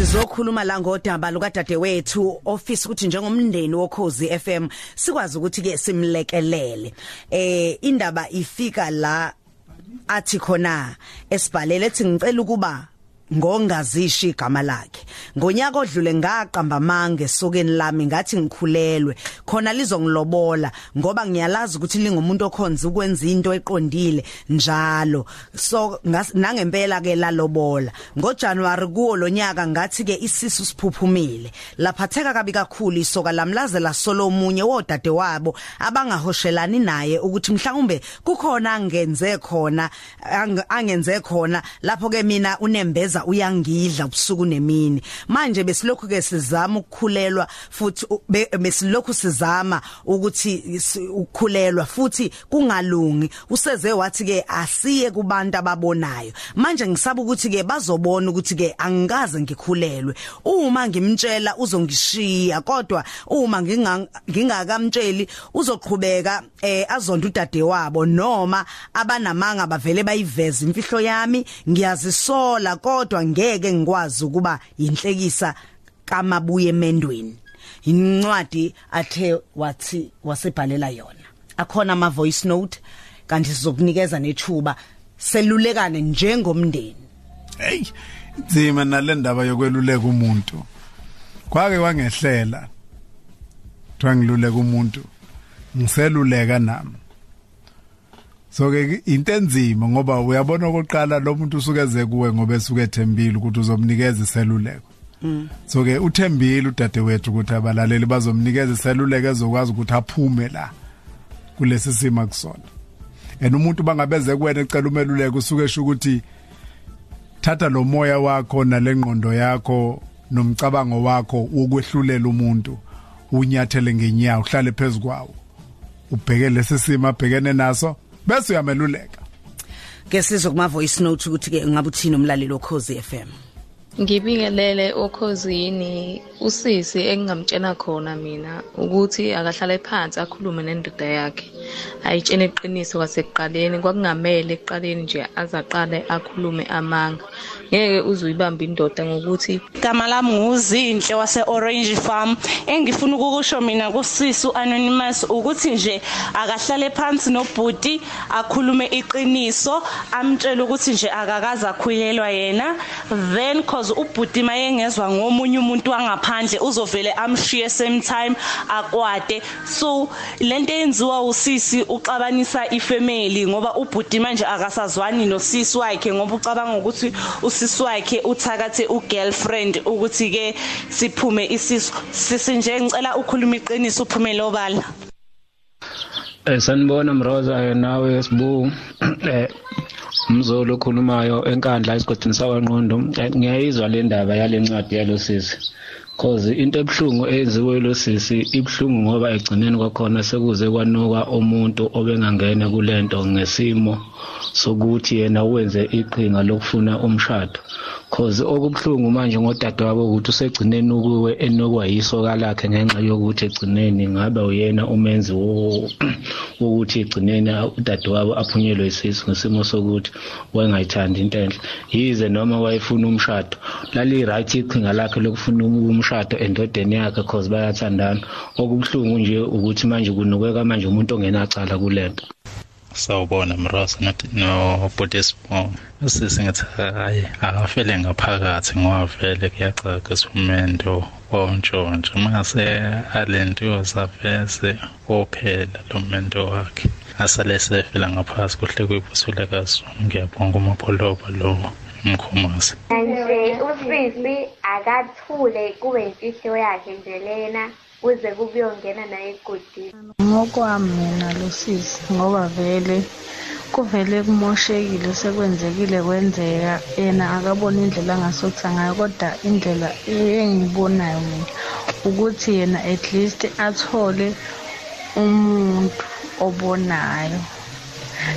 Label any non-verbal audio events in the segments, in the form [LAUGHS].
sizokhuluma la ngodaba lukadadewethu office ukuthi njengomndeni wokhozi FM sikwazi ukuthi ke simlekelele. Eh indaba ifika la athi khona esibhalele ethi ngicela ukuba ngongazishi igama lakhe. Ngonyaka odlule ngaqamba mange sokeni lami ngathi ngikhulelwe. Khona lizongilobola ngoba ngiyalazi ukuthi lingumuntu okhonza ukwenza into eqondile njalo. So nangempela ke lalobola. ngoJanuary kuwo lonyaka ngathi ke isisu siphuphumile. Laphatheka kabi kakhulu isoka lamlazela solo omunye wodade wabo abangahoshelani naye ukuthi mhlawumbe kukhona angenze khona angenze khona lapho ke mina unembeza ukudla uyangidla ubusuku nemini. Manje besilokhu ke sizama ukukhulelwa futhi besilokhu sizama ukuthi ukukhulelwa futhi kungalungi. Useze wathi ke asiye kubantu ababonayo. Manje ngisaba ukuthi ke bazobona ukuthi ke angikaze ngikhulelwe. Uma ngimtshela uzongishiya kodwa uma ngingakamtsheli uzoqhubeka eh azonda udade wabo noma abanamanga bavele bayiveza imfihlo yami. Ngiyazisola kodwa kodwa ngeke ngikwazi ukuba inhlekisa kamabuye emendweni. Incwadi athe wathi wasebhalela yona. Akhona ama voice note kanti sizokunikeza nethuba. Selulekane njengomndeni. Hey nzima nalendaba yokweluleka umuntu. Kwake wangehlela twangiluleka umuntu. Ngiseluleka nami. So ke into enzima ngoba uyabona okoqala lo muntu usuke eze kuwe ngoba esuke ethembile ukuthi uzomnikeza iseluleko. So ke uthembile udadewethu ukuthi abalaleli bazomnikeza iseluleko ezokwazi ukuthi aphume la kulesi simo kusona and umuntu bangabeze kuwena ecela umeluleko usuke esho ukuthi thatha lo moya wakho nalengqondo yakho nomcabango wakho wokwehlulela umuntu unyathele ngenyawo uhlale phezukwawo ubheke lesi simo abhekene naso. Bese uyameluleka. Ke sizwe kuma voice note ukuthi ke ngabe uthini umlaleli okhozi FM Ngibingelele okhozini usisi engingamtshena khona mina ukuthi akahlale phansi akhulume nendoda yakhe. Ayitshene iqiniso kwasekuqaleni kwakungamele ekuqaleni nje azaqale akhulume amanga. Ngeke uzuyibamba indoda ngokuthi igama lami nguzinhle wase-orange farm. Engifuna ukukusho mina kusisi u-anonymous ukuthi nje akahlale phansi nobhuti akhulume iqiniso amtshele ukuthi nje akakaze akhulelwa yena. Then cause ubhuti mayengezwa ngomunye umuntu wangaphandle uzovele amshiye same time akwade so lento eyenziwa usisi uxabanisa ifamily ngoba ubhuti manje akasazwani nosisi wakhe ngoba ucabanga ukuthi usisi wakhe uthakathe ugirlfriend ukuthi ke siphume isisu. Sisi nje ngicela ukhuluma iqiniso uphumele obala Eh sanibona Mroza nawe sibu eh umzolo okhulumayo enkandla esigodini sawanqondo ngiyayizwa le ndaba yale ncwadi yalosisi cause into ebhlungu eyenziwe losisi ibhlungu ngoba egcineni kwakhona sekuze kwanuka umuntu obengangena kulento ngesimo sokuthi yena wenze iqhinga lokufuna umshado. Cause okubuhlungu manje ngodadewabo ukuthi usegcineni ukuwe enokwa yisoka lakhe ngenxa yokuthi egcineni ngabe uyena umenzi wokuthi egcineni udadewabo aphunyelwe isisu ngesimo sokuthi wayengayithandi into enhle. Yize noma wayefuna umshado lali-right iqhinga lakhe lokufuna umshado endodeni yakhe cause bayathandana. Okubuhlungu nje ukuthi manje kunukeka manje umuntu ongenacala kule nto sawubona mrosa nobhodesmo usisi ngithi hayi akafele ngaphakathi ngoba vele kuyacaca isumendo wontshontsho mase alentiyoza vese kophela lo mendo wakhe. Asale sefela ngaphasi kuhle kuyibusule kaZulu. Ngiyabonga umapholoba lo umkhumasi nje usisi akathule kube imfihlo yakhe nje lena. Kuze kubuyongena naye egodini ngokwami mina losisi ngoba vele kuvele kumoshekile sekwenzekile kwenzeka. Yena akabona indlela angasokuthi ngayo kodwa indlela engiyibonayo mina ukuthi yena at least athole umuntu obonayo.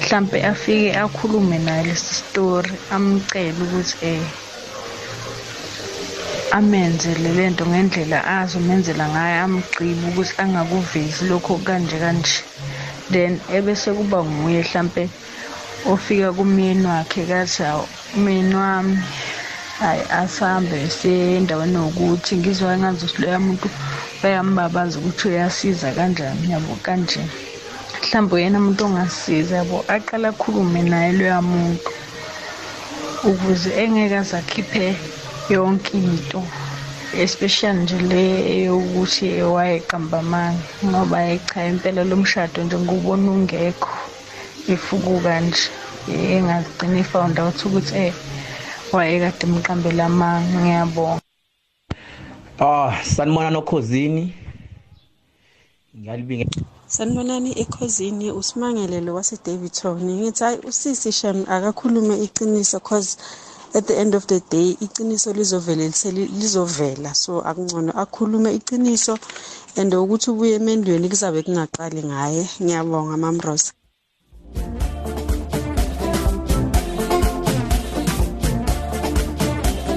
Mhlambe afike akhulume naye lesi story amcele ukuthi eh amenzele lento ngendlela azomenzela ngayo amgqibe ukuthi angakuvezi lokho kanje kanje. Then ebese kuba nguye mhlambe ofika kumyeni wakhe kathi myeni wami hayi asambe sendaweni yokuthi ngizwa engazi loya muntu bayambabaza ukuthi uyasiza kanjani yabo kanje. Mhlawumbe yena umuntu ongasiza yabo aqala akhulume naye loya muntu ukuze engeke aze akhiphe yonke into especially nje le yokuthi wayeqamba amanga ngoba cha impela lo mshado nje ngubona ungekho ifukuka nje engagcina ifound out ukuthi eh wayekade emqambela amanga ngiyabonga Ah, sanibona nokhosini. Ngiyalibinga. Sanibonani ekhosini usimangelelo wase Davidson. Ngithi hayi usisi Shem akakhulume iqiniso cause at the end of the day iqiniso lizovela lizovela so akungcono akhulume iqiniso and ukuthi ubuye emendweni kuzabe kungaqali ngaye. Ngiyabonga Mamrosa.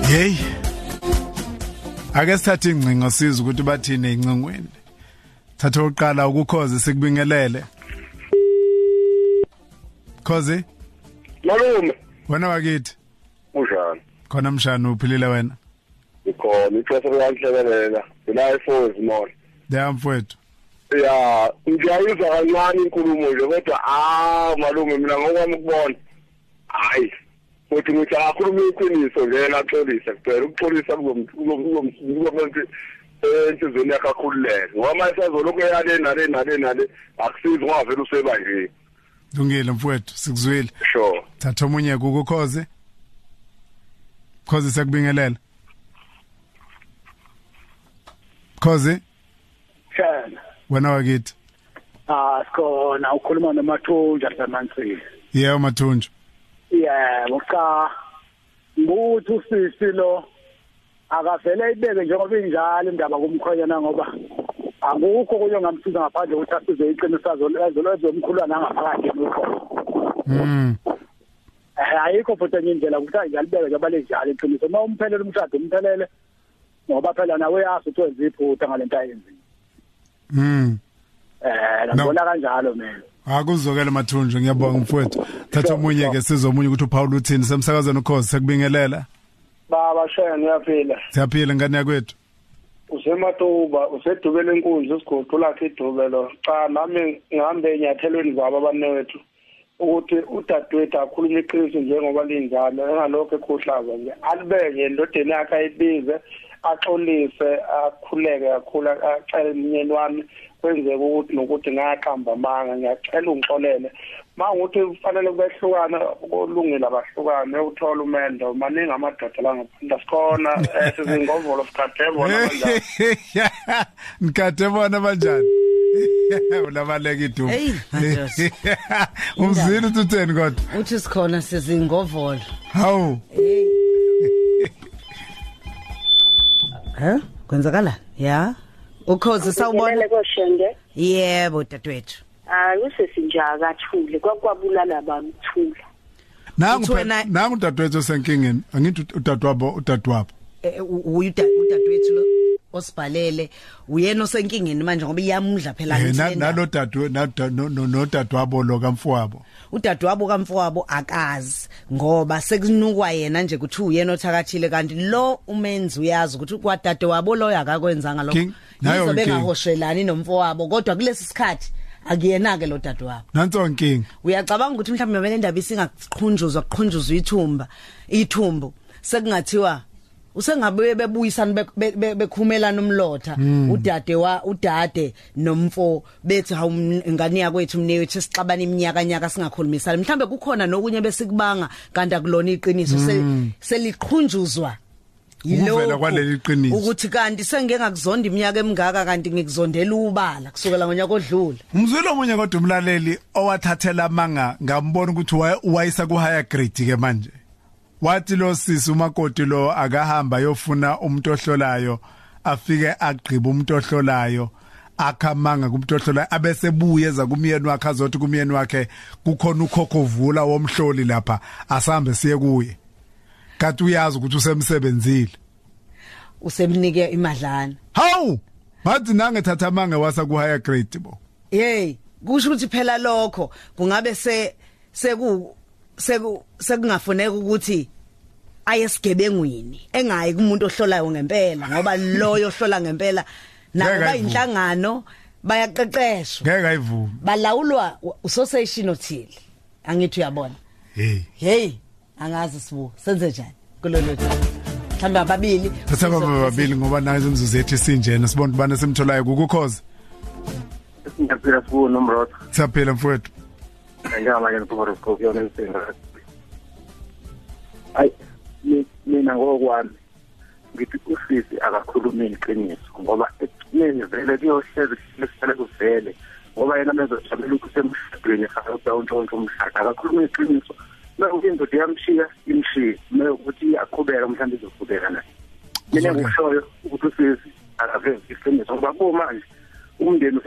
Hey. Ake sithathe ingcingo siza ukuthi bathini incingweni. Thatha oqala ukukhoze sikubingelele. Khoze? Malume. Wena wakithi? Unjani? Khona mshana uphilile wena? Ikhona ixesha liyanhlekelela. Ila iForce Mall. Ya ngiyayizwa kancane inkulumo nje kodwa ah malume mina ngokwami ukubona. Hayi. Futhi ngithi akakhuluma iqiniso nje laxolisa kuphela ukuxolisa kuzomkuzomuntu enhlizweni yakhe akhululeke ngoba manje sazolokhu eyale nale nale nale akusizi ngoba vele useba nje Lungile mfowethu sikuzwile. sure Thatha omunye kukukhoze. Khoze sikubingelela. Khoze Shana. wena wakithi? Ah sikhona ukhuluma nomathunja samansini. Yebo mathunju. Yebo cha. Nguthi usisi lo akavele ibeke njengoba injalo indaba kumkhonyana ngoba akukho kunye ngamsiza ngaphandle ukuthi asize iqiniso azolwenza umkhulwana ngaphakathi lokho. Mm. Eh ayikho futhi enye indlela ukuthi ayalibeke njengoba lenjalo iqiniso. Uma umphelele umshado umphelele ngoba phela nawe yazi ukuthi wenza iphutha ngalento ayenzile. Mm. Eh ngibona kanjalo mina. Akuzokela mathunju ngiyabonga mfowethu. Thatha omunye ke sizomunye ukuthi uPaul uthini semsakazweni ukhoze sekubingelela. baba shaya ngiyaphila Siyaphila ngane yakwethu. usematuba usedubele inkunzi isigoqo lakhe idubelo cha nami ngihambe enyathelweni zabo abanewethu ukuthi udadewethu akhulume iqiniso njengoba linjalo engalokho ekhuhlaza nje alibeke endodeni yakhe ayibize axolise akhuleke kakhulu acele umnyeni wami kwenzeka ukuthi nokuthi ngaqamba amanga ngiyacela ungixolele mangukuthi kufanele kubehlukana kulungile abahlukane uthola umendo maningi amadoda la ngaphandle sikhona eh, sizingovolo sikhathe bona kanjani Nikade [LAUGHS] bona banjani? [LAUGHS] Ulabaleka idumo. Hey, [LAUGHS] madoda. Umzini utheni kodwa? uthi sikhona sizingovolo Hawu. ha [LAUGHS] kwenzakala ya ukhoze sawubona Ngibonele koshenge yebo dadewethu hayi usesinje akathule kwakwabulala bamthula Nangu Uthi wena- phe- nangu dadewethu senkingeni. Angithi udadewabo udadewabo. Eh, u- uyu dad- udadewethu lo osibhalele uyena osenkingeni manje ngoba iyamudla phela Eh, ngithi na- le ndaba. nalo dadwe nodadewabo lo kamfowabo. udadewabo kamfowabo akazi ngoba sekunukwa yena nje kuthi uyena othakathile kanti lo umenzi uyazi ukuthi kwadadewabo loyo akakwenzanga lokho King, nayo yizo inkinga. bengahoshelani nomfowabo kodwa kulesi sikhathi akuyena ke lo dadewabo Nanso inkinga. uyacabanga ukuthi mhlawumbe mele indaba isingaqhunjuzwa kuqhunjuzwa ithumba ithumbu sekungathiwa usengabuye bebuyisana be- be- be- bekhumelana umlotha Mm. udade wa udade nomfo bethi hawu ingane yakwethu mnewethu sixabana iminyaka nyaka singakhulumisana mhlambe kukhona nokunye besikubanga kanti akulona iqiniso se- Mm. seliqhunjuzwa qiniso. ukuthi kanti sengike ngakuzonda iminyaka emingaka kanti ngikuzondela ubala kusukela ngonyaka odlule Umzwelo omunye kodwa umlaleli owathathela amanga ngambona ukuthi wayisa ku higher grade ke manje. Wathi lo sisi umakoti lo akahamba yofuna umuntu ohlolayo afike agqiba umuntu ohlolayo akhamanga kumuntu ohlolayo abese buye eza kumyeni wakhe azothi kumyeni wakhe kukhona ukhokho vula womhloli lapha asambe siye kuye. Kanti uyazi ukuthi usemsebenzile. usemnike imadlana Hawu! Bathi nange thatha amanga wasa ku higher grade bo. hey kusho ukuthi phela lokho kungabe se seku sekungafuneka ukuthi ayesigebengwini engayi kumuntu ohlolayo ngempela ngoba loyo ohlola ngempela nabo bayinhlangano bayaqeqeshwa ngeke ayivumi balawulwa usosation othile. Angithi uyabona? Hey. Hey angazi sibu senze njani kulolo mhlamba ababili. Thatha baba babili ngoba nazo imzuzu yethu sinjena sibona ubani simtholayo kukukhoza. Ngiyaphila sibuno nomrotho siyaphila mfowethu. Njengamanje ngifuna ukugqoka yona insinga hayi mi- mina ngokwami ngithi usisi akakhulumeni iqiniso ngoba ekugcineni vele kuyohlezi kuhlale kuvele ngoba yena mezojabela ukuthi emshadweni ehayobha untshontsho umshado akakhulumeni iqiniso mekuthi indoda iyamshiya imshiye mekuthi iyaqhubeka mhlawumbe izoqhubeka naye mina engikushoyo ukuthi usisi akavezi iqiniso ngoba kumanje umndeni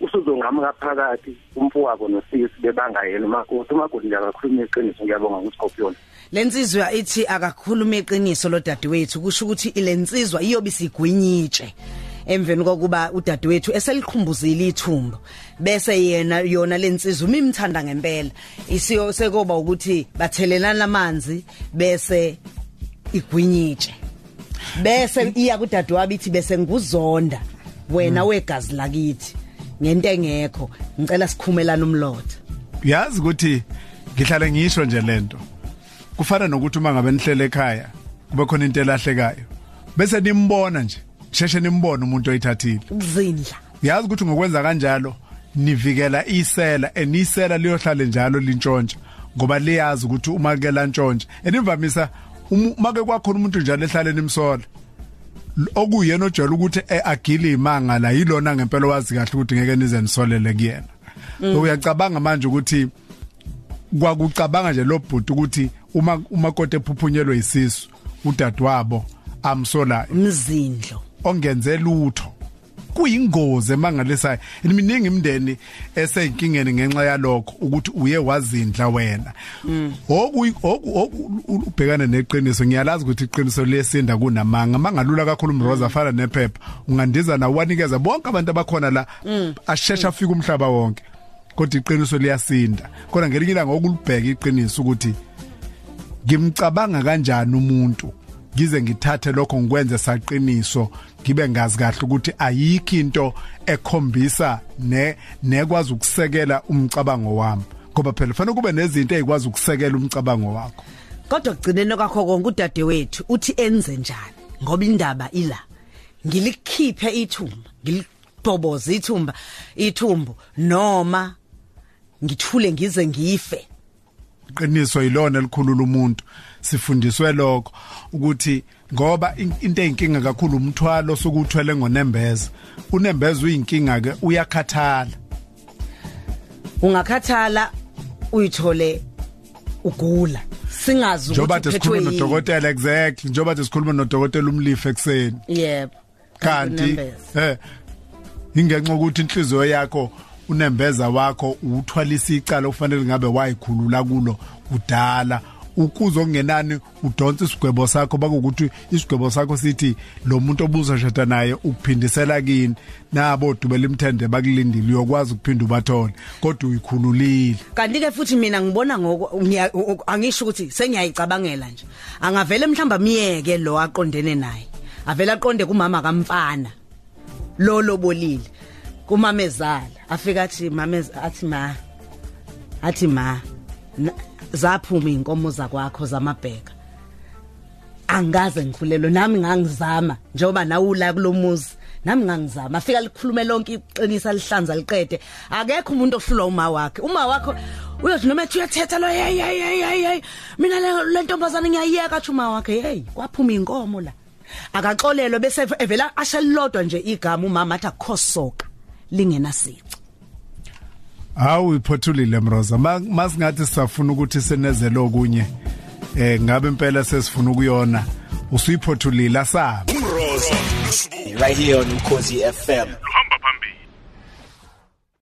usuzongamuka phakathi umfowabo nosisi bebangayena umakoti umakoti nje akakhuluma iqiniso. Ngiyabonga nguScorpion lensizwa ithi akakhulume iqiniso lo dadewethu kusho ukuthi ilensizwa iyobe sigwinyitshe emveni kokuba udadewethu eseliqhumbuzile ithumbo bese yena yona lensizwa umimthanda ngempela. Isiyo sekoba ukuthi bathelelana amanzi bese igwinyitshe. Bese iya kudadewabo ithi bese nguzonda. Wena wegazi lakithi ngento engekho ngicela sikhumelana umlotha. Yazi ukuthi ngihlale ngisho nje lento kufana nokuthi uma ngabe nihlele ekhaya kube khona into elahlekayo. Bese nimbona nje sheshe nimbona umuntu oyithathile. Ukuzindla. Yazi ukuthi ngokwenza kanjalo nivikela isela enisela liyohlala njalo lintshontsha ngoba liyazi ukuthi uma ke lantshontsha enivamisa uma ke kwakhona umuntu njalo ehlale nimsola okuyena ojwayele ukuthi agile imanga la yilona ngempela wazi kahle ukuthi ngeke nize nisolele kuyena. Mm. uyacabanga manje ukuthi kwakucabanga nje lo bhuti ukuthi uma umakoti ephuphunyelwe isisu udadewabo amsolayo. Umzindlo ongenze lutho. Kuyingozi emangalisayo iminingi imndeni eseyinkingeni ngenxa yalokho ukuthi uye wazindla wena. Oku oku- ubhekane neqiniso. Ngiyalazi ukuthi iqiniso lesinda kunamanga. Mangalula kakhulu umroza afana nephepha. Ungandiza nawo wanikeza bonke abantu abakhona la ashesha afika umhlaba wonke. Kodwa iqiniso liyasinda. Kodwa ngelinye ilanga okulibheka iqiniso ukuthi ngimcabanga kanjani umuntu? Ngize ngithathe lokho ngikwenze saqiniso ngibe ngazi kahle ukuthi ayikho into ekhombisa ne nekwazi ukusekela umcabango wami. Ngoba phela fanele kube nezinto ezikwazi ukusekela umcabango wakho. Kodwa kugcineni kwakho konke udadewethu uthi enze njani? Ngoba indaba ila. Ngilikhiphe ithumba ngilibhoboza ithumba ithumbu noma ngithule ngize ngife. Iqiniso yilona elikhulula umuntu. Sifundiswe lokho ukuthi ngoba in- into eyinkinga kakhulu umthwalo sokuthwele ngonembeza. Unembeza uyinkinga ke uyakhathala. Ungakhathala uyithole ugula. Singazi njoba ukuthi uphethwe sikhuluma nodokotela exactly njoba sikhuluma nodokotela umlife ekseni yebo kanti eh ingenxa ukuthi inhliziyo yakho unembeza wakho uthwalisa icala ufanele ngabe wayikhulula kulo kudala. Ukuze okungenani udonsa isigwebo sakho bakuthi isigwebo sakho sithi lo muntu obuza shada naye ukuphindisela kini. Nabo dubela imthende bakulindile uyokwazi ukuphinda ubathole kodwa uyikhululile. Kanti ke futhi mina ngibona ngoko angisho ukuthi sengiyayicabangela nje. Angavele mhlamba miyeke lo aqondene naye. Avela aqonde kumama kamfana. Lo lobolile kumama ezala afika athi mama ez- athi ma athi ma na- zaphuma inkomo zakwakho zamabheka. Angaze ngikhulelwe nami ngangizama njengoba nawe ula kulomuzi nami ngangizama. Afika likhulume lonke iqinisa lihlanza liqede akekho umuntu ohlulwa uma wakhe. Uma wakho uyothi noma ethi uyathetha lo hey hey hey hey hey mina le le ntombazane ngiyayeka athi uma wakhe hey kwaphuma inkomo la. Akaxolelwe bese evela ashelilodwa nje igama umama athi akhosoka lingena sici hawu iphothulile mroza. Ma- masingathi sisafuna ukuthi senezele okunye eh ngabe impela sesifuna ukuyona usuyiphothulile asabi Umroza right here on Ukhozi FM